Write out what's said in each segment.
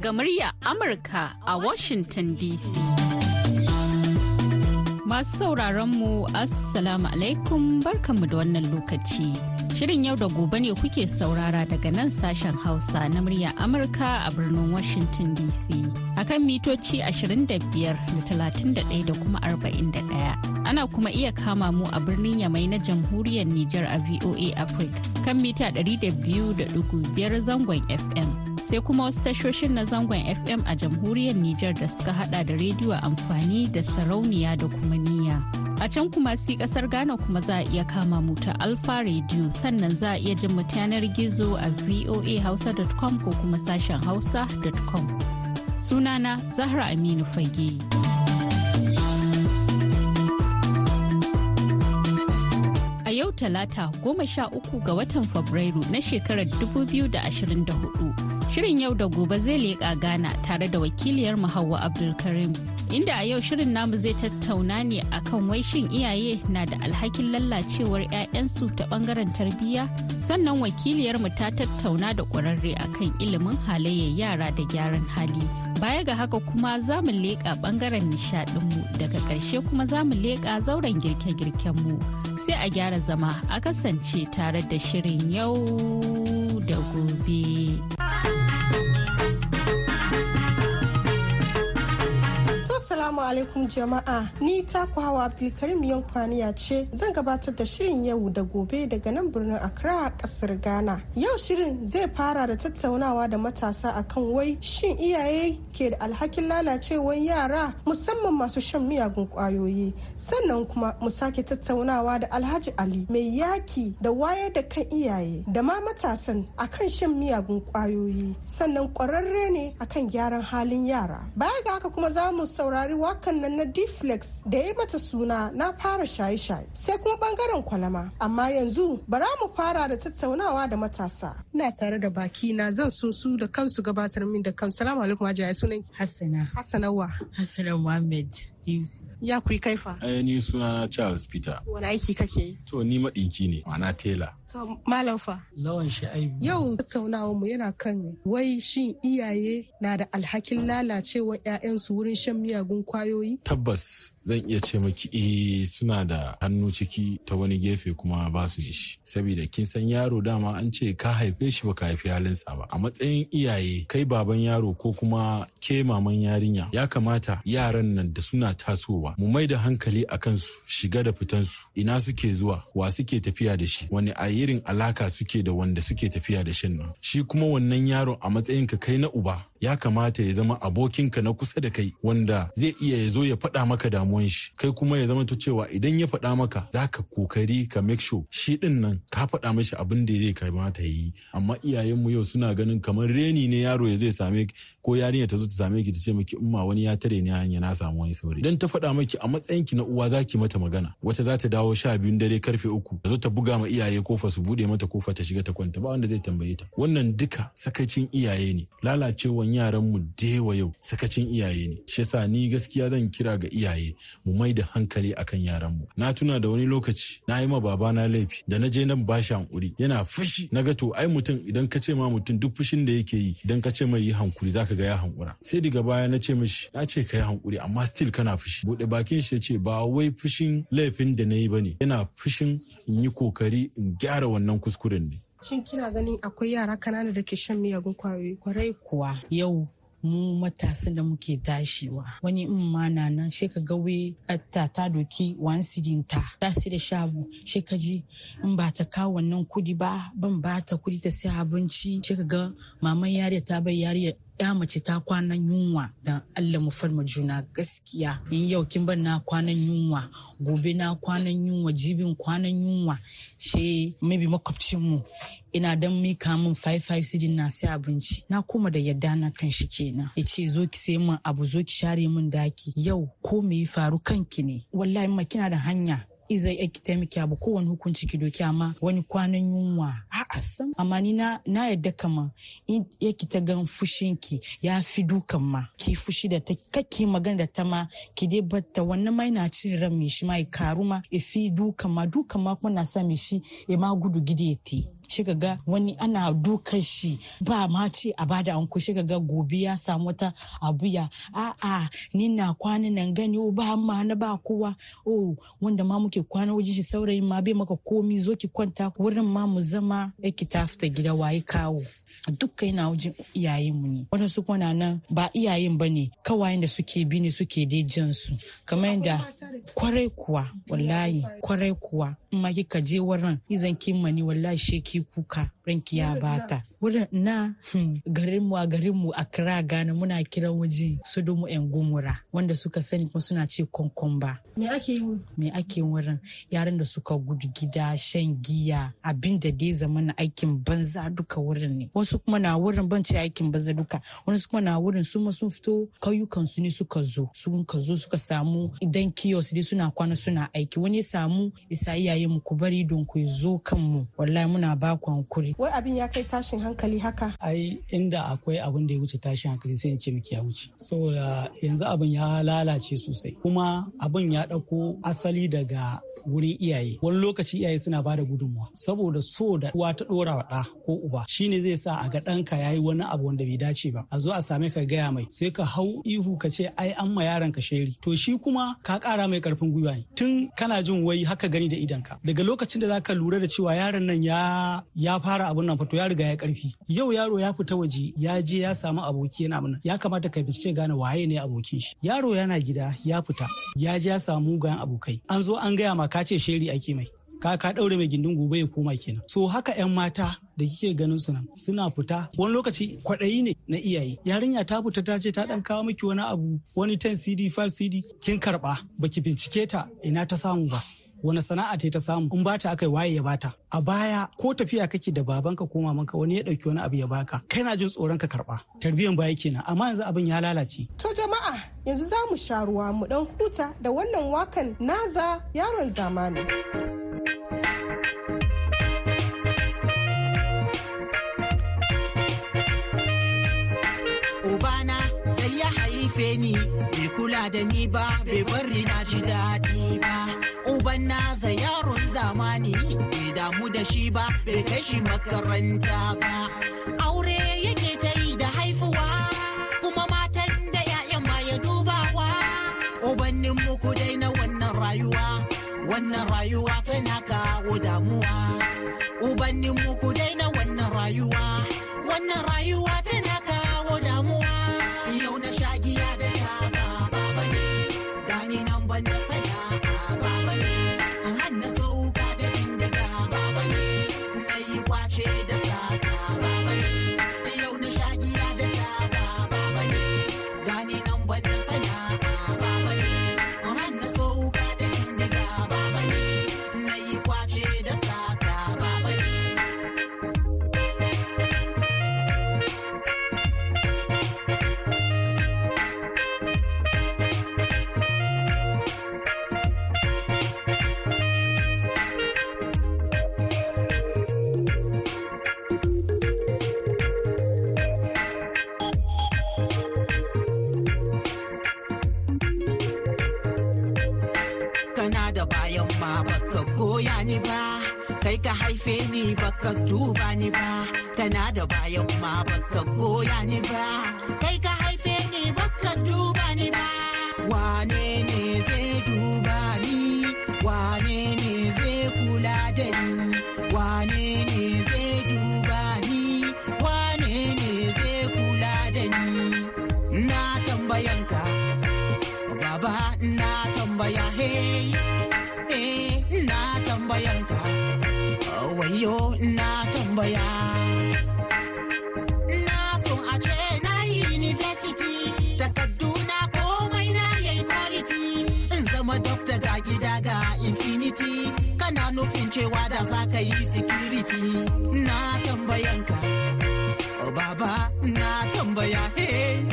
Daga murya Amurka a Washington DC. Masu sauraron mu Assalamu alaikum barkanmu da wannan lokaci. Shirin yau da gobe ne kuke saurara daga nan sashen Hausa na murya Amurka a birnin Washington DC. Akan mitoci 25 da 31 da kuma 41. Ana kuma iya kama mu a birnin Yamai na jamhuriyar Nijar a VOA Africa kan mita 200.5 zangon FM. Sai kuma wasu tashoshin na zangon FM a jamhuriyar Nijar da suka hada da rediyo amfani da sarauniya da kuma niyya. A can kuma si ƙasar Ghana kuma za a iya kama mu ta Alfa Radio sannan za a iya jin mu yanar gizo a voahausa.com ko kuma sashen hausa.com. Sunana Zahra Aminu Fage. A yau talata goma sha uku ga watan Fabrairu na shekarar 2024. Shirin yau da gobe zai leƙa Ghana tare da wakiliyar Hauwa Abdulkarim. Inda a yau shirin namu zai tattauna ne akan wai shin iyaye na da alhakin lallacewar 'ya'yansu ta ɓangaren tarbiyya? Sannan wakiliyar mu ta tattauna da ƙwararre akan ilimin halayyar yara da gyaran hali. Baya ga haka kuma za mu leƙa ɓangaren nishaɗinmu daga ƙarshe kuma za mu leƙa zauren girke-girkenmu. Sai a gyara zama a kasance tare da shirin yau da gobe. Assalamu alaikum jama'a ni taku hawa Abdulkarim Yankwaniya ce zan gabatar da shirin yau da gobe daga nan birnin Accra ƙasar Ghana. Yau shirin zai fara da tattaunawa da matasa akan wai shin iyaye ke da alhakin lalacewar yara musamman masu shan miyagun ƙwayoyi. Sannan kuma mu sake tattaunawa da Alhaji Ali mai yaki da wayar da kan iyaye da ma matasan akan shan miyagun ƙwayoyi. Sannan kwararre ne akan gyaran halin yara. Baya ga haka kuma za mu saurari wakan nan na deflex da ya mata suna na fara shaye-shaye sai kuma ɓangaren kwalama. Amma yanzu bara mu fara da tattaunawa da matasa. Ina tare da baki na zan so su da kansu gabatar min da kansu. Salamu alaikum hajiya sunan hassana. Hassanawa. Hassana muhammad. Ya kuri kaifa? Ai ni sunana charles peter. Wani aiki kake yi? To ni maɗinki ne ma'ana tela. To malam fa. Lawan sha'ibu. Yau tattaunawar mu yana kan wai shin iyaye na da alhakin lalacewa 'ya'yansu wurin shan miyagun ƙwayoyi? Tabbas zan iya ce maki eh suna da hannu ciki ta wani gefe kuma ba su shi. Saboda kin san yaro dama an ce ka haife shi baka haifi halinsa ba. A matsayin iyaye kai baban yaro ko kuma ke maman yarinya ya kamata yaran nan da suna tasowa mu mai da hankali a kansu shiga da fitansu ina suke zuwa? Wa suke tafiya da shi? Wani a irin alaka suke da wanda suke tafiya da shin nan? Shi kuma wannan yaron a matsayin ka kai na uba ya kamata ya zama abokinka na kusa da kai wanda zai iya ya zo ya faɗa maka damuwan shi. Kai kuma ya zama to cewa idan ya faɗa maka za ka ƙoƙari ka make sure shi ɗin nan ka faɗa mashi abin da zai kamata yi. Amma iyayenmu yau suna ganin kamar reni ne yaro ya zai same ko yarinya ta zo ta same ki ta ce miki umma wani ya tare ni hanya na samu wani saurayi. Idan ta faɗa maki a matsayin ki na uwa za ki mata magana. Wata za ta dawo sha biyun dare ƙarfe uku ta zo ta buga ma iyaye ƙofa su buɗe mata ƙofa ta shiga ta kwanta ba wanda zai tambaye ta. Wannan duka sakacin iyaye ne. Lalacewan yaran mu dewa yau sakacin iyaye ne. Shi yasa ni gaskiya zan kira ga iyaye mu mai da hankali akan yaran mu. Na tuna da wani lokaci na yi ma baba na laifi da na je nan bashi hankuri. Yana fushi. Na ga to ai mutum idan ka ce ma mutum duk fushin da yake yi idan ka ce mai yi hankuri zaka ga ya hankura. Sai daga baya na ce mishi na ce ka yi hankuri amma still kana fushi. Bude bakin shi ya ce ba wai fushin laifin da na yi ba ne yana fushin in yi ƙoƙari in gyara wannan kuskuren ne. Shin kina ganin akwai yara kanana da ke shan miyagun ƙwayoyi? Kwarai kuwa yau mu matasan da muke tashiwa wani in ma na nan shi ka ga we ta ta doki wan sidin ta ta si da shabu shi ka ji in ba ta kawo wannan kuɗi ba ban ba ta kuɗi ta sai abinci shi ka ga maman yariya ta bai yariya ya mace ta kwanan yunwa dan Allah mu farma juna gaskiya. In yau kin bar na kwanan yunwa gobe na kwanan yunwa jibin kwanan yunwa she maybe makwabcin mu ina dan mika min 55 sidin na sai abinci. Na koma da yadda na kan shi kenan. Ya ce zo ki sai min abu zo ki share min daki. Yau ko me faru kanki ne? Wallahi ma kina da hanya. Izai ya ki taimaki abu kowane hukunci ki doki amma wani kwanan yunwa. A sam. Amma ni na na yadda kama in ya ki ta gan fushin ki ya fi dukan ma. Ki fushi da ta kake magana da ta ma ki dai batta wannan ma yana cin ran mai shi ma ya karu ma dukan ma. Dukan ma kuma na sa mai shi ya ma gudu gidi ya shi ga wani ana dukan shi. Ba ma ce a ba da anko shi ga gobe ya samu wata abuya. A'a ni na kwana nan gani o ba ma na ba kowa. O wanda ma muke kwana wajen shi saurayin ma bai maka komi zo ki kwanta wurin ma mu zama. Yake ta gida waye kawo? Dukka yana wajen iyayen mu ne. Wadansu kuma nan ba iyayen ba ne kawayen da suke bi ne suke dai jan su. Kamar yadda ƙwarai kuwa wallahi ƙwarai kuwa in ma kika je wurin izan kin mani wallahi sheki kuka ranki ya bata. Wurin na garin mu a garin mu a kira gana muna kiran waje sudumu yan gumura wanda suka sani kuma suna ce konkomba me ake yi me ake wurin? Yaran da suka gudu gida shan giya abin da dai zama na aikin banza duka wurin ne. Wasu kuma na wurin ban ce aikin banza duka. Wasu kuma na wurin su ma sun fito kauyukan su ne suka zo. Sun ka zo suka samu idan kiyos dai suna kwana suna aiki. Wani ya samu isa iyaye mu ku bari don ku zo kanmu wallahi muna ba ku hankuri. Wai abin ya kai tashin hankali haka? Ai inda akwai abin da ya wuce tashin hankali sai in ce miki ya wuce. Saboda yanzu abin ya lalace sosai. Kuma abin ya ɗauko asali daga wurin iyaye. Wani lokaci iyaye suna ba da gudunmuwa. Saboda so da uwa ta ɗora wa ɗa ko uba shine zai sa a ga ɗanka ya yi wani abu wanda bai dace ba. A zo a same ka gaya mai sai ka hau ihu ka ce ai an ma yaron ka sheri. To shi kuma ka ƙara mai ƙarfin gwiwa ne. Tun kana jin wai haka gani da idanka daga lokacin da zaka lura da cewa yaron nan ya ya fara abun nan fato ya riga ya ƙarfi yau yaro ya fita waje ya je ya samu aboki yana abun ya kamata ka bincike gane waye ne abokin shi. Yaro yana gida ya fita. Ya je ya samu mugayen abokai. An zo an gaya ma ka ce sheri ake mai. Ka ka daure mai gindin gobe ya koma kenan. So haka yan mata da kike ganin su nan suna fita. Wani lokaci kwaɗayi ne na iyaye. Yarinya ta fita ta ce ta dan kawo miki wani abu wani 10 cd 5 cd kin karɓa baki bincike ta ina ta samu ba. Wani sana'a ta ta samu? In bata aka yi waye ya bata a baya ko tafiya kake da babanka ko mamanka wani ya ɗauki wani abu ya baka kai na jin tsoron ka karɓa tarbiyan baya kenan. Amma yanzu abin ya lalace. To jama'a yanzu za mu sha ruwa mu dan huta da wannan wakan naza yaron zamani. Haife ni bai kula da ni ba bai bari na ji daɗi ba. Uban naza yaron zamani bai damu da shi ba bai kai shi makaranta ba. Aure yake ta yi da haifuwa kuma matan da 'ya'yan ma ya dubawa. Ubannin muku dai na wannan rayuwa wannan rayuwa tana kawo damuwa. Ubannin muku dai na wannan rayuwa wannan rayuwa tana gani nan ban goya ni ba kai ka haife ni baka duba ni ba kana da bayan ma baka goya ni ba. Kai ka haife ni baka duba ni ba wane ne zai duba ni? Wane ne zai kula da ni? Wane ne zai duba ni? Wane ne zai kula da ni? Na tambayanka Baba na tambaya hey, tambayanka. Wayo na tambaya. Na so a ce na yi university. Takadduna komai na yayi quality. In zama doctor ga gida ga infinity. Kana nufin cewa da za ka yi security. Na tambayanka. Oh, baba na tambaya hey.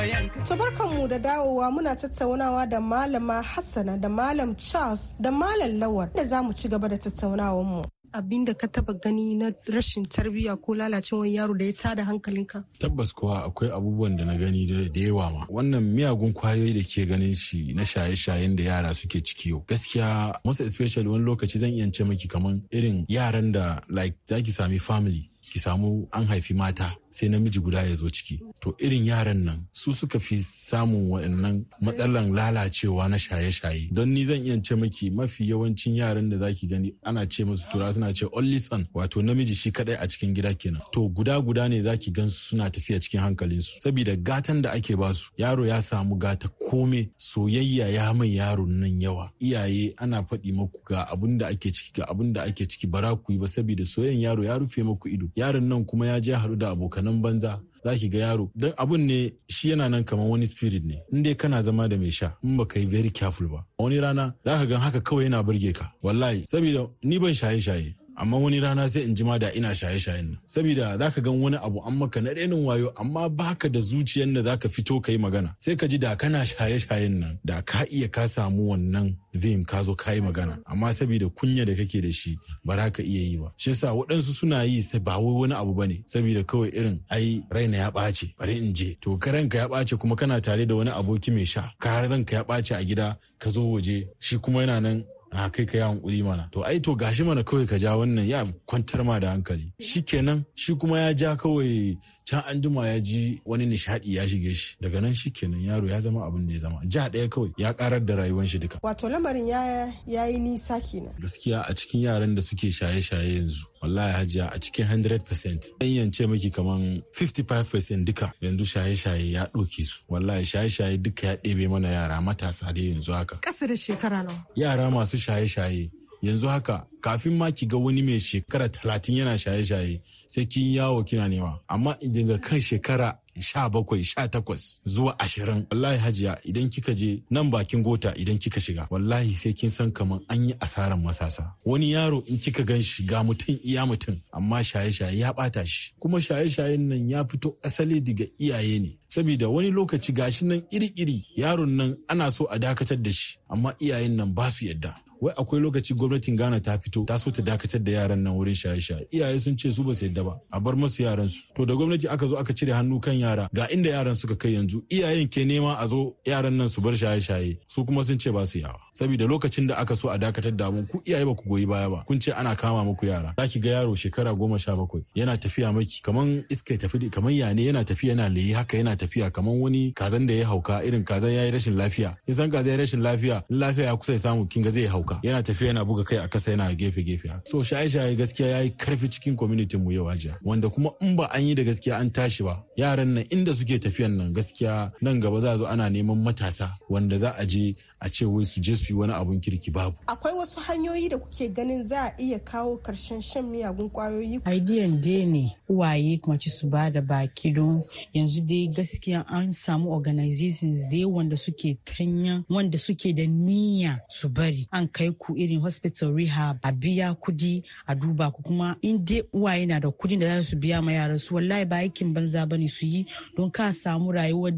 Tambayanka. To barkanmu da dawowa muna tattaunawa da malama Hassana da malam Charles da malam Lawal da za mu ci gaba da tattaunawar mu. abin da ka taba gani na rashin tarbiyya ko lalacewar yaro da ya tada hankalinka tabbas kuwa akwai abubuwan da na gani da yawa ma wannan miyagun ƙwayoyi da ke ganin shi na shaye-shayen da yara suke ciki yau gaskiya most especially wani lokaci zan iya ce maki kaman irin yaran da like zaki sami family ki samu an haifi mata sai namiji guda ya zo ciki. To irin yaran nan su suka fi samun waɗannan matsalan lalacewa na shaye-shaye. Don ni zan iya ce maki mafi yawancin yaran da zaki gani ana ce musu tura suna ce only son wato namiji shi kadai a cikin gida kenan. To guda guda ne zaki gan su suna tafiya cikin hankalinsu. Saboda gatan da ake ba su yaro ya samu gata kome soyayya ya mai yaro nan yawa. Iyaye ana faɗi maku ga abun da ake ciki ga abun da ake ciki bara ku yi ba saboda soyayyan yaro ya rufe maku ido. Yaron nan kuma ya je haɗu da abokanan banza za ki ga yaro. Don abun ne shi yana nan kamar wani spirit ne. In dai kana zama da mai sha in baka yi very careful ba. Wani rana za ka gan haka kawai yana burge ka. Wallahi. Saboda ni ban shaye-shaye. Amma wani rana sai in ji ma da ina shaye-shayen nan. Saboda zaka gan wani abu an maka na renin wayo amma baka da zuciyar da zaka fito ka yi magana. Sai ka ji da kana shaye-shayen nan da ka iya ka samu wannan vim ka zo ka yi magana. Amma saboda kunya da kake da shi ba za ka iya yi ba. Shi yasa waɗansu suna yi sai ba wai wani abu ba ne saboda kawai irin ai raina ya ɓace bari in je. To ka ranka ya ɓace kuma kana tare da wani aboki mai sha ka ranka ya ɓace a gida ka zo waje shi kuma yana nan a kai ka yi hankuri mana. To ai to gashi mana kawai ka ja wannan ya kwantar ma da hankali. Shikenan shi kuma ya ja kawai can an jima ya ji wani nishadi ya shige shi. Daga nan shikenan yaro ya zama abin da ya zama. Ja ɗaya kawai ya karar da rayuwar shi duka. Wato lamarin ya yi nisa kenan. Gaskiya a cikin yaran da suke shaye-shaye yanzu wallahi hajiya a cikin 100% ɗan yance maki kaman 55% duka yanzu shaye-shaye ya ɗauke su. Wallahi shaye-shaye duka ya ɗebe mana yara matasa da yanzu haka. Ƙasa da shekara nawa? Yara masu shaye-shaye yanzu haka kafin ma ki ga wani mai shekara talatin yana shaye-shaye sai kin yawo kina nema. Amma daga kan shekara sha bakwai sha takwas zuwa ashirin. Wallahi hajiya idan kika je nan bakin gota idan kika shiga wallahi sai kin san kaman an yi asaran masasa. Wani yaro in kika gan shi ga mutum iya mutum amma shaye-shaye ya bata shi. Kuma shaye-shayen nan ya fito asali daga iyaye ne. Saboda wani lokaci gashi nan iri-iri yaron nan ana so a dakatar da shi amma iyayen nan ba su yadda. Wai akwai lokaci gwamnatin Ghana ta fito ta so ta dakatar da yaran nan wurin shaye-shaye. Iyaye sun ce su ba su yadda ba a bar masu yaran su. To da gwamnati aka zo aka cire hannu kan yara ga inda yaran suka kai yanzu iyayen ke nema a zo yaran nan su bar shaye-shaye su kuma sun ce ba su yawa saboda lokacin da aka so a dakatar da mu ku iyaye ba ku goyi baya ba. Kun ce ana kama muku yara. Zaki ga yaro shekara goma sha bakwai yana tafiya maki kaman iska tafi kaman yane yana tafiya yana leyi haka yana tafiya kaman wani kazan da ya hauka irin kazan ya yi rashin lafiya. In san kazan ya rashin lafiya in lafiya ya kusa ya samu kinga zai hauka. Yana tafiya yana buga kai a kasa yana gefe gefe so shaye-shaye gaskiya ya yi ƙarfi cikin community mu yau ajiya wanda kuma in ba an yi da gaskiya an tashi ba yaran nan inda suke tafiyan nan gaskiya nan gaba za zo ana neman matasa wanda za a je a ce wai su je su yi wani abun kirki babu. Akwai wasu hanyoyi da kuke ganin za a iya kawo ƙarshen shan miyagun ƙwayoyi? Idean dai ne uwaye kuma ci su ba da baki don yanzu dai gaskiya an samu organizations dai wanda suke tanya wanda suke da niyya su bari. An kai ku irin hospital rehab a biya kuɗi a duba ku kuma in dai uwaye na da kuɗin da za su biya ma yaran su wallahi ba aikin banza ba ne su yi don ka samu rayuwar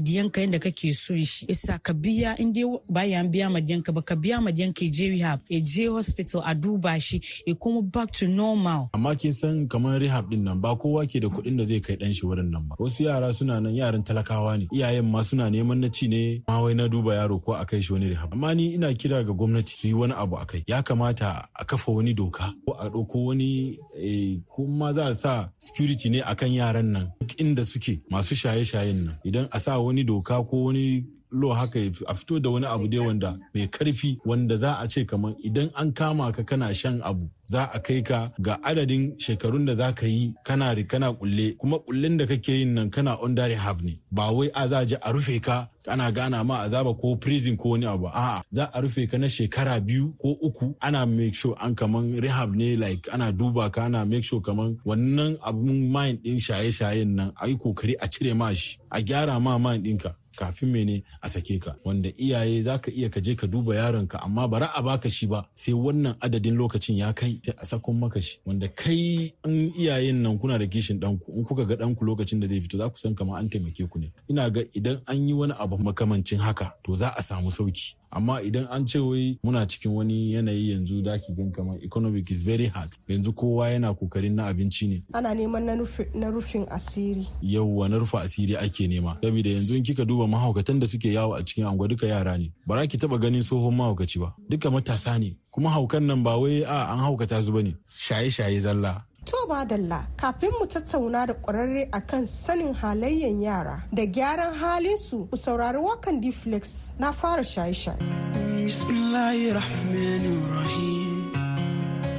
diyanka yadda kake son shi. Isa ka biya in dai bayan biya ma diyanka ba ka biya ma diyanka je rehab ya je hospital a duba shi ya kuma back to normal. Amma kin san kamar rehab ɗin nan ba kowa ke da kuɗin da zai kai dan shi wurin nan ba. Wasu yara suna nan yaran talakawa ne. Iyayen ma suna neman na ci ne ma wai na duba yaro ko a kai shi wani rehab. Amma ni ina kira ga gwamnati su yi wani abu akai ya kamata a kafa wani doka ko a ɗauko wani ko ma za a sa security ne akan yaran nan. Duk inda suke masu shaye-shayen nan. Idan a sa wani doka ko wani lo haka a fito da wani abu dai wanda mai ƙarfi wanda za a ce kamar idan an kama ka kana shan abu za a kai ka ga adadin shekarun da za ka yi kana kana kulle. Kuma kullen da kake yin nan kana under rehab ne. Ba wai a za a rufe ka ana gana ma azaba ko prison ko wani abu. A'a za a rufe ka na shekara biyu ko uku ana make sure an kaman rehab ne like ana duba ka ana make sure kaman wannan abun mind din shaye-shayen nan a yi ƙoƙari a cire ma shi a gyara ma mind ɗinka. Kafin mene a sake ka? Wanda iyaye za ka iya ka je ka duba yaronka amma bara a baka shi ba sai wannan adadin lokacin ya kai sai a saƙon maka shi. Wanda kai in iyayen nan kuna da kishin ɗanku in kuka ga ɗanku lokacin da zai fito za ku san kamar an taimake ku ne. Ina ga idan an yi wani abu makamancin haka to za a samu sauƙi. Amma idan an ce wai muna cikin wani yanayi yanzu da ki gan kamar economic is very hard. Yanzu kowa yana ƙoƙarin na abinci ne. Ana neman na rufin asiri. Yauwa na rufe asiri ake nema. Saboda yanzu in kika duba mahaukatan da suke yawo a cikin anguwa duka yara ne. Ba za ki taba ganin tsohon mahaukaci ba. Duka matasa ne. Kuma haukan nan ba wai a an haukata su ba ne shaye-shaye zalla. To Dalla kafin mu tattauna da ƙwararre akan sanin halayyan yara da gyaran halinsu ku saurari wakan Deflex na fara shaye-shaye. Bismillahirrahmanirrahim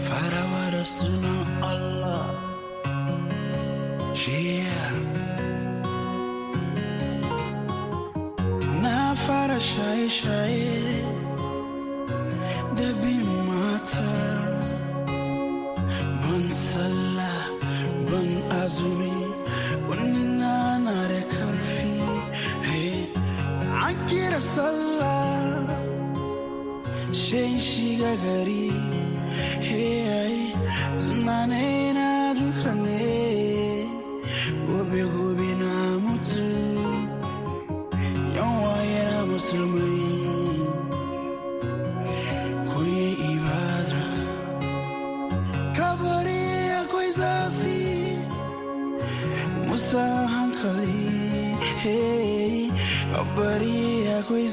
farawa da sunan Allah. Na fara shaye-shaye da bin kira sallah shan shiga gari tunanai na duka ne gobe gobe na mutu yawa yana musulmai koyi ibada kabari akwai zafi musa hankali hey kabari akwai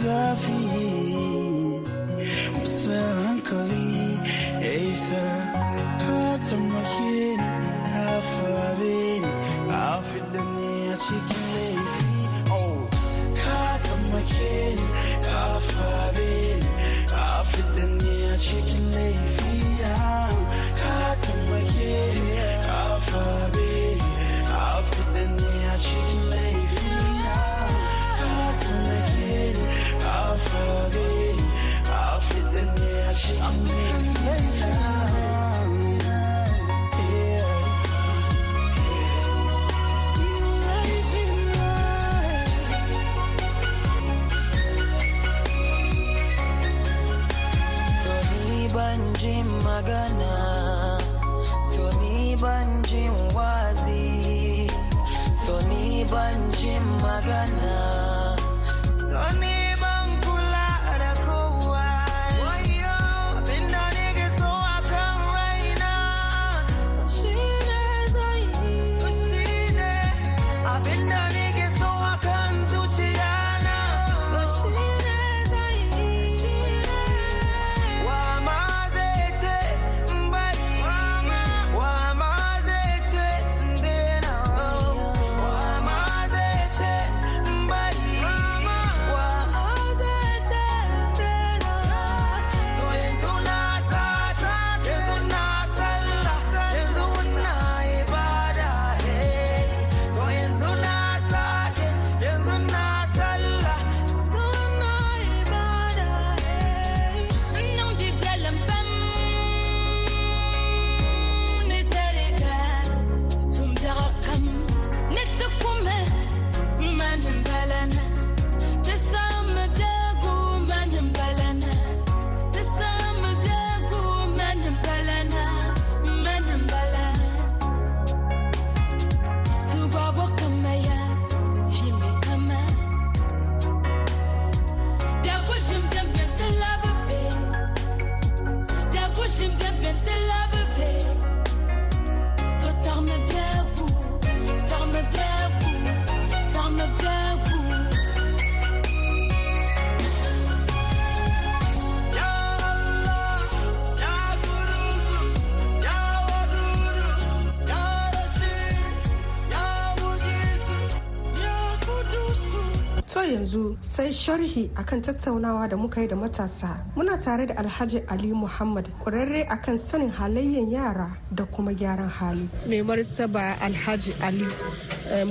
sai sharhi akan tattaunawa da muka yi da matasa. Muna tare da Alhaji Ali Muhammad ƙwararre akan sanin halayyan yara da kuma gyaran hali. Mai martaba Alhaji Ali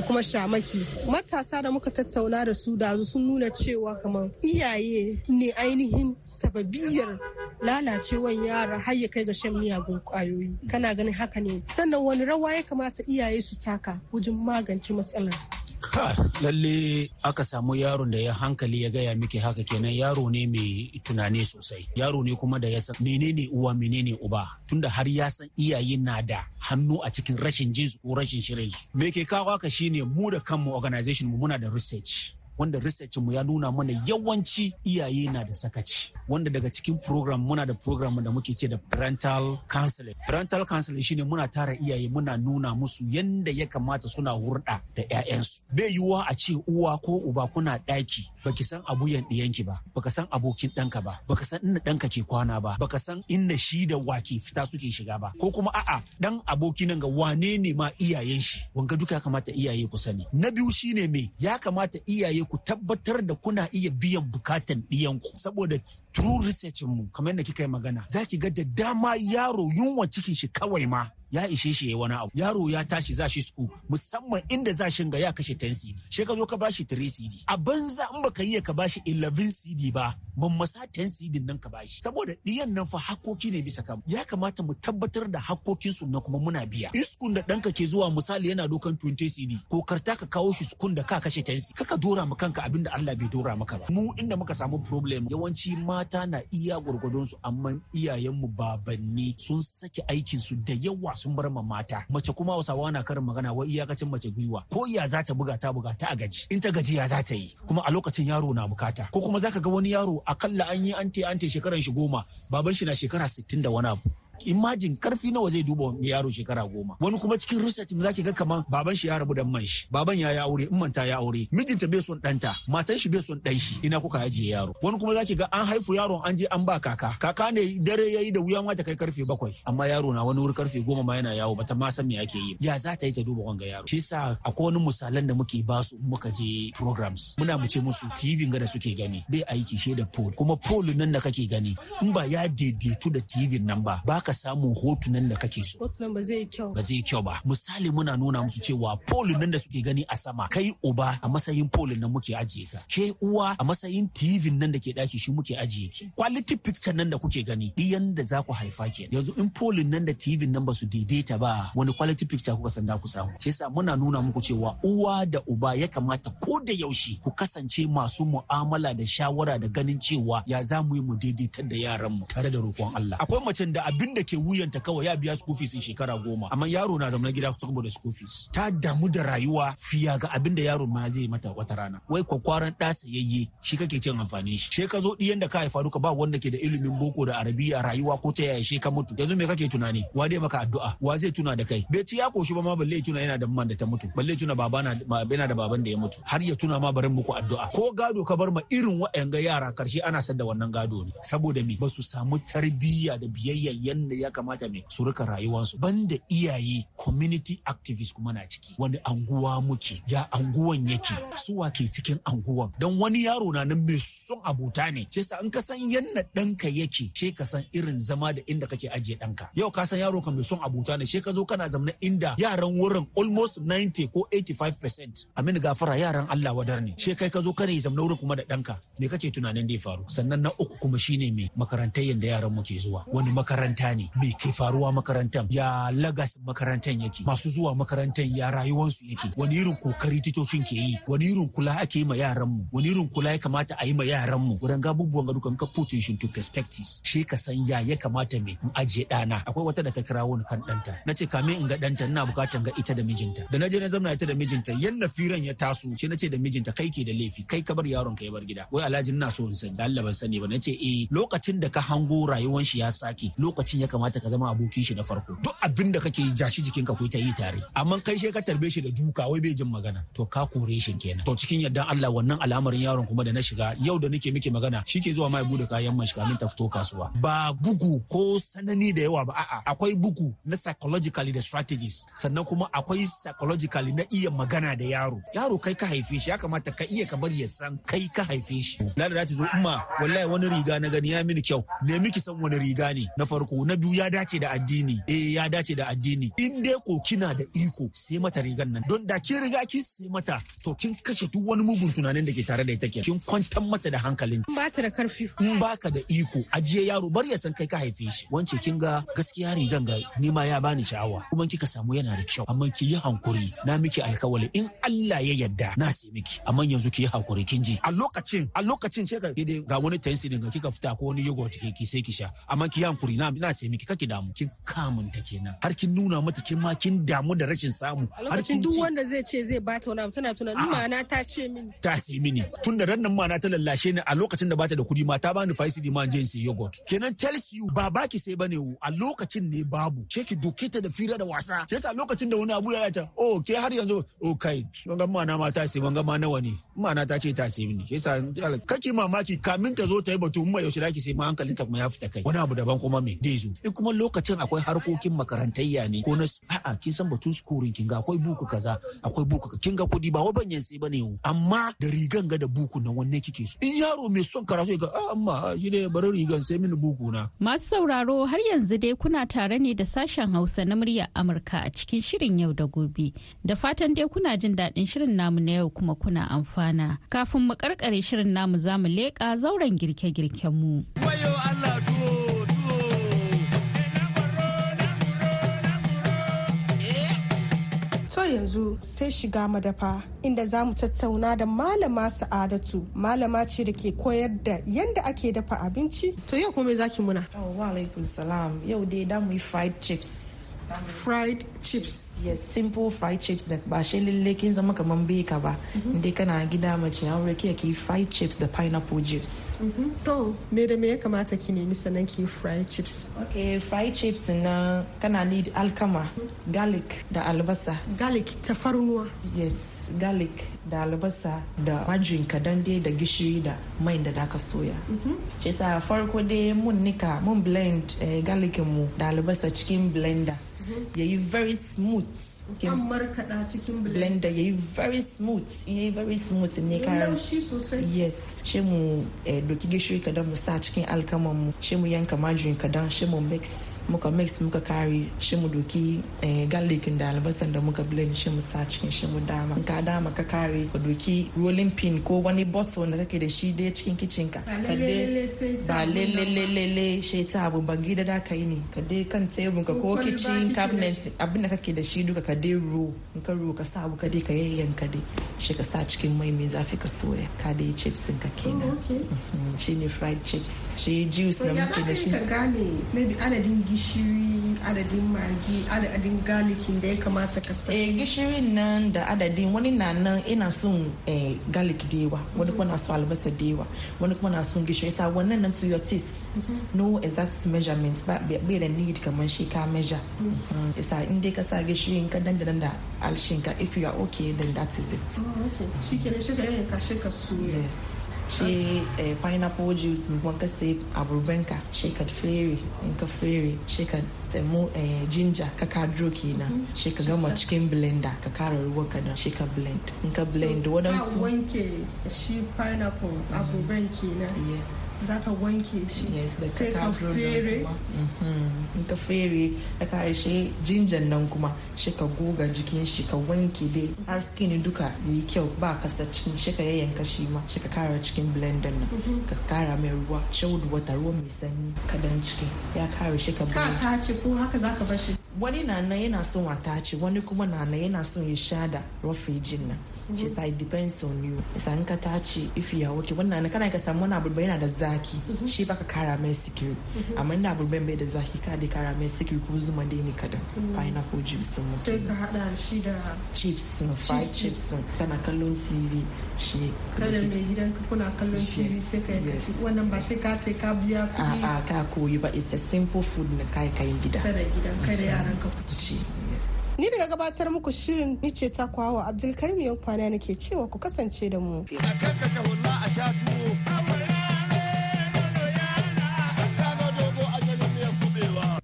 kuma Shamaki. Matasa da muka tattauna da su da sun nuna cewa kamar iyaye ne ainihin sababiyar lalacewan yara har ya kai ga shan miyagun ƙwayoyi. Kana ganin haka ne. Sannan wani rawa ya kamata iyaye su taka wajen magance matsalar. Ka lalle aka samu yaron da ya hankali ya gaya miki haka kenan yaro ne mai tunani sosai. Yaro ne kuma da ya san menene uwa menene uba. Tunda har ya san iyaye na da hannu a cikin rashin jinsu ko rashin shirin su. Me ke kawo haka shine mu da kanmu organization mu muna da research. Wanda research mu ya nuna mana yawanci iyaye na da sakaci. Wanda daga cikin program muna da program da muke ce da parental counseling. Parental counseling shine muna tara iyaye muna nuna musu yanda ya kamata suna hurɗa da 'ya'yansu bai yiwuwa a ce uwa ko uba kuna ɗaki baki san abuyan ɗiyanki ba baka san abokin ɗanka ba baka san inda ɗanka ke kwana ba baka san inda shi da wake fita suke shiga ba. Ko kuma a'a dan aboki nan ga wane ne ma iyayen shi? Wanga duka ya kamata iyaye ku sani. Na biyu shine me? Ya kamata iyaye ku tabbatar da kuna iya biyan bukatan ɗiyanku. Saboda true research mu kamar yadda kika yi magana za ki ga da dama yaro yunwa cikin shi kawai ma. Ya ishe shi ya wani abu. Yaro ya tashi za shi school musamman inda za shi ga ya kashe 10 cd shi ka zo ka bashi 3 cd a banza in baka yi ka bashi 11 cd ba ban masa 10 cd nan ka bashi saboda diyan nan fa hakoki ne bisa kam ya kamata mu tabbatar da hakokin su na kuma muna biya. Iskun da danka ke zuwa misali yana dokan 20 cd ko karta ka kawo shi sukun da ka kashe 10 cd kaka dora ma kanka abin da Allah bai dora maka ba. Mu inda muka samu problem yawanci mata na iya gurgurdon su amma iyayenmu babanni sun sake aikin su da yawa sun bar ma mata. Mace kuma hausawa na karin magana wai iyakacin mace gwiwa. Ko ya za ta buga ta buga ta a gaji. In ta gaji ya za ta yi? Kuma a lokacin yaro na buƙata. Ko kuma zaka ga wani yaro akalla an yi ante ante shekaran shi goma. Baban shi na shekara sittin da wani abu. Imajin ƙarfi nawa zai duba yaro shekara goma. Wani kuma cikin research mu zaki ga kaman baban shi ya rabu da man shi. Baban ya ya aure in manta ya aure. Mijinta bai son danta matan shi bai son dan shi. Ina kuka ajiye yaro? Wani kuma zaki ga an haifu yaron an je an ba kaka. Kaka ne dare yayi da wuya ma ta kai ƙarfe bakwai. Amma yaro na wani wuri ƙarfe goma ma yana yawo bata ma san me ake yi. Ya za ta yi ta duba wanga yaro? Shi yasa akwai wani misalan da muke ba su muka je programs. Muna mu ce musu TV ga da suke gani bai aiki shi da pole kuma pole nan da kake gani in ba ya daidaitu da TV nan ba baka samun hotunan da kake so. Hotunan ba zai kyau. Ba zai kyau ba. Misali muna nuna musu cewa pole nan da suke gani a sama kai uba a matsayin pole nan muke ajiye ka. Ke uwa a matsayin TV nan da ke daki shi muke ajiye ki. Quality picture nan da kuke gani diyan da za ku haifa ke. Yanzu in pole nan da TV nan ba su daidaita ba wani quality picture kuka san da ku samu. Shi yasa muna nuna muku cewa uwa da uba ya kamata ko da yaushe ku kasance masu mu'amala da shawara da ganin cewa ya za mu yi mu daidaitar da yaran mu tare da roƙon Allah. Akwai macen da abin da ke wuyanta kawai ya biya school fees shekara goma. Amma yaro na zama gida saboda school fees. Ta damu da rayuwa fiya ga abin da yaro ma zai mata wata rana. Wai kwakwaran ɗa sayayye shi kake cin amfani shi. She ka zo ɗiyan da ka haifa duka ba wanda ke da ilimin boko da arabiya rayuwa ko ta yaya she ka mutu. Yanzu me kake tunani? Wa dai maka addu'a? Wa zai tuna da kai? Bai ci ya koshi ba ma balle tuna yana da man da ta mutu. Balle tuna baba na yana da baban da ya mutu. Har ya tuna ma barin muku addu'a. Ko gado ka bar ma irin waɗanga yara ƙarshe ana sadda wannan gado ne. Saboda me? Ba su samu tarbiyya da biyayya yanda ya kamata me su riƙa rayuwarsu banda iyaye community activist kuma na ciki. Wani anguwa muke ya anguwan yake suwa ke cikin anguwan. Don wani yaro na nan mai son abota ne. Shi in ka san yanda ɗanka yake she ka san irin zama da inda kake ajiye ɗanka. Yau ka san yaro ka mai son abota ne she ka zo kana zamna inda yaran wurin almost 90 ko 85% amin gafara yaran Allah wadar ne. She kai ka zo kana zamna wurin kuma da ɗanka. Me kake tunanin da ya faru? Sannan na uku kuma shine me? Makarantar yanda yaran mu ke zuwa. Wani makaranta ne me ke faruwa makarantar ya lagas makarantar yake? Masu zuwa makarantar ya rayuwarsu yake? Wani irin ƙoƙari titocin ke yi? Wani irin kula ake yi ma yaran mu wani irin kula ya kamata a yi ma yaran mu wurin gabubuwan ga dukan ka put in to perspectives. She ka san ya ya kamata me? In ajiye ɗana. Akwai wata da ta kira wani kan ɗanta. Na ce kame in ga ɗanta ina bukatan ga ita da mijinta. Da na je na zamna ita da mijinta yalla firan ya taso shi na ce da mijinta kai ke da laifi. Kai ka bar yaron ka ya bar gida. Wai alhaji ina so in san Allah ban sani ba. Na ce eh lokacin da ka hango rayuwar shi ya sake lokacin ya kamata ka zama abokin shi na farko. Duk abin da kake yi jashi jikin ka ku ta yi tare. Amma kai she ka tarbe shi da duka wai bai jin magana. To ka kore shi kenan. To cikin yardan Allah wannan al'amarin yaron kuma da na shiga yau da nake miki magana shike zuwa mai buɗe kayan mashi kamin ta fito kasuwa. Ba bugu ko sanani da yawa ba a'a. Akwai bugu na psychologically da strategies. Sannan kuma akwai psychologically na iya magana da yaro. Yaro kai ka haife shi ya kamata ka iya ka bari ya san kai ka haife shi. Lalata ta zo umma wallahi wani riga na gani ya mini kyau. Ne miki san wani riga ne na farko? Na biyu ya dace da addini. Eh ya dace da addini. In dai ko kina da iko sai mata rigan nan. Don da kin riga kin sai mata to kin kashe duk wani mugun tunanin da ke tare da ita ke kin kwantar mata da hankalin. Ba ta da ƙarfi. In baka da iko ajiye yaro bar ya san kai ka haife shi. Wance kin ga gaskiya rigan ga ni ma ya bani sha'awa. Kuma kika samu yana da kyau. Amma ki yi hankuri na miki alkawali. In Allah ya yarda na sai miki. Amma yanzu ki yi hankuri kin ji. A lokacin a lokacin ce ga ga wani tensi din ga kika fita ko wani yogurt ki sai ki sha. Amma ki yi hankuri na na sai sai miki kake damu. Kin kamunta kenan. Har kin nuna mata kin ma kin damu da rashin samu. Har kin lokacin duk wanda zai ce zai bata wani abu tana tunanin ma'ana ta ce mini. Ta sai mini. Tun da rannan ma na ta lallashe ni a lokacin da bata da kuɗi ma ta bani faisi di ma je in sai yogurt. Kenan tells you ba baki sai ba ne wo a lokacin ne babu. Ke ki doke ta da fira da wasa. Shi yasa lokacin da wani abu ya ta oh ke har yanzu? Oh kai wanga ma na ma ta sai wanga ma nawa ne. Ma na ta ce ta sai mini. Shi yasa kake mamaki kamin ta zo ta yi batu mai yaushe da ki sai ma hankalin ta kuma ya fita kai. Wani abu daban kuma me dai zo? In kuma lokacin akwai harkokin makarantayya ne ko na a'a kin san batun skurin kin ga akwai buku kaza akwai buku ka- kin ga kuɗi ba wai banyan sai ba ne amma da rigan ga da buku nan wanne kike so in yaro mai son karatu ga a amma shi ne bari rigan sai mini buku na Masu sauraro har yanzu dai kuna tare ne da sashen Hausa na muryar Amurka a cikin shirin yau da gobe. Da fatan dai kuna jin daɗin shirin namu na yau kuma kuna amfana. Kafin mu karkare shirin namu za mu leƙa zauren girke-girken mu. To yanzu sai shiga madafa inda za mu tattauna da malama sa'adatu malama ce da ke koyar da yadda ake dafa abinci. To yau kuma me zaki muna? Oh, wa alaikum salam. Yau dai da mu yi fried chips. Fried chips. Yes, simple fried chips da ba shi lalle kin zama kaman beka ba. Inda kana gida mace aure ki ki fried chips da pineapple juice. To me da me ya kamata ki nemi sannan ki fried chips? Okay, fried chips na kana need alkama, garlic da albasa. Garlic tafarnuwa. Yes, garlic da albasa da margarine kadan dai da gishiri da mai da daka soya. Ce sa farko dai mun nika mun blend eh, garlic mu da albasa cikin blender. Yayi very smooth. An markaɗa cikin blender. blender yayi very smooth. In yayi very smooth. Ne ka Laushi sosai. yes. Shi mu eh, doki gishiri kadan mu sa cikin alkaman mu. Shi mu yanka margarine kadan. Shi mu mix muka mix muka kare shi mu doki eh, garlic da albasan da muka blend shi mu sa cikin shi mu dama. Ka dama ka kare ka doki rolling pin ko wani bottle da kake da shi dai cikin kitchen ka. Ba lalle lalle shi ta abu ba. gida da ka yi ne ka dai kan tebur ka Ko kitchen cabinet abin da kake da shi duka ka dai ro in ka ro ka sa abu ka dai ka yayyanka dai shi ka sa cikin mai mai zafi ka soya. Ka dai chips ka kenan Oh. Mhm, shi ne fried chips. Shi juice da muke da shi. ka gane maybe adadin gishiri, adadin magi, adadin garlicin da ya kamata ka sa. eh gishirin nan da adadin wani na nan ina son eh, garlic da yawa wani kuma na son albasa da yawa wani kuma na son gishiri. Sa wannan nan to your taste. No exact measurement ba bai da need kamar shi ka measure. Mhm. isa in dai ka sa gishirin ka dandanan da alshinka if you are okay then that is it. Shi kenan shi ka yanka shi ka soya. yes. Shi eh, pineapple juice kuma ka sai aburbanka shi ka fere in ka fere shi ka samu eh, ginger ka kadro kenan shi ka gama cikin blender ka kara ruwa kadan shi ka blend in ka blend. Ka wadansu wanke shi pineapple kenan. yes. Za ka wanke shi. da Sai ka kadro nan fere. Mhm. ka fere ka kare shi ginger nan kuma shi ka goga jikin shi ka wanke dai har skin duka ya yi kyau ba kasa cikin shi ka yayyanka shi ma shi ka kara cikin blender nan ka kara mai ruwa chilled water ruwan mai sanyi kadan ciki ya kare shi ka Ka tace ko haka za ka bashi. wani na nan yana son a tace wani kuma na nan yana son ya sha da rofrijin nan shi sa it depends on you. Isa in ka tace if ya wuce wannan na kana ka samu wani abu yana da zaki. Shi baka kara mai sikiri. Amma inda abu bai da zaki ka dai kara mai sikiri ko zuma dai ne kadan pineapple juice din Sai ka hada shi da chips fried Chips. chips kana kallon tv shi kada mai gidanka kuna kallon TV sai ka yi. Wannan ba sai ka ce ka biya a kuɗi. A ka koyi ba. It's a simple food na kai kayan gida. Kada gidan kada yaran ka ku ci. Ni da na gabatar muku shirin ni ce ta kwawa Abdulkarim Yankwana nake cewa ku kasance da mu.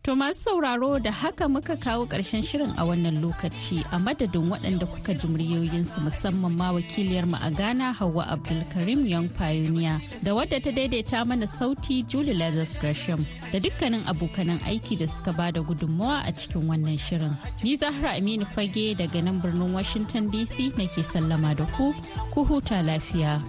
To masu sauraro da haka muka kawo ƙarshen shirin a wannan lokaci a madadin waɗanda kuka ji muryoyinsu musamman ma wakiliyar mu a Ghana Hauwa Abdulkarim Young Pioneer da wadda ta daidaita mana sauti Julie Lazarus Gresham da dukkanin abokanan aiki da suka ba da gudunmawa a cikin wannan shirin. Ni Zahra Aminu Fage daga nan birnin Washington DC nake sallama da ku, ku huta lafiya.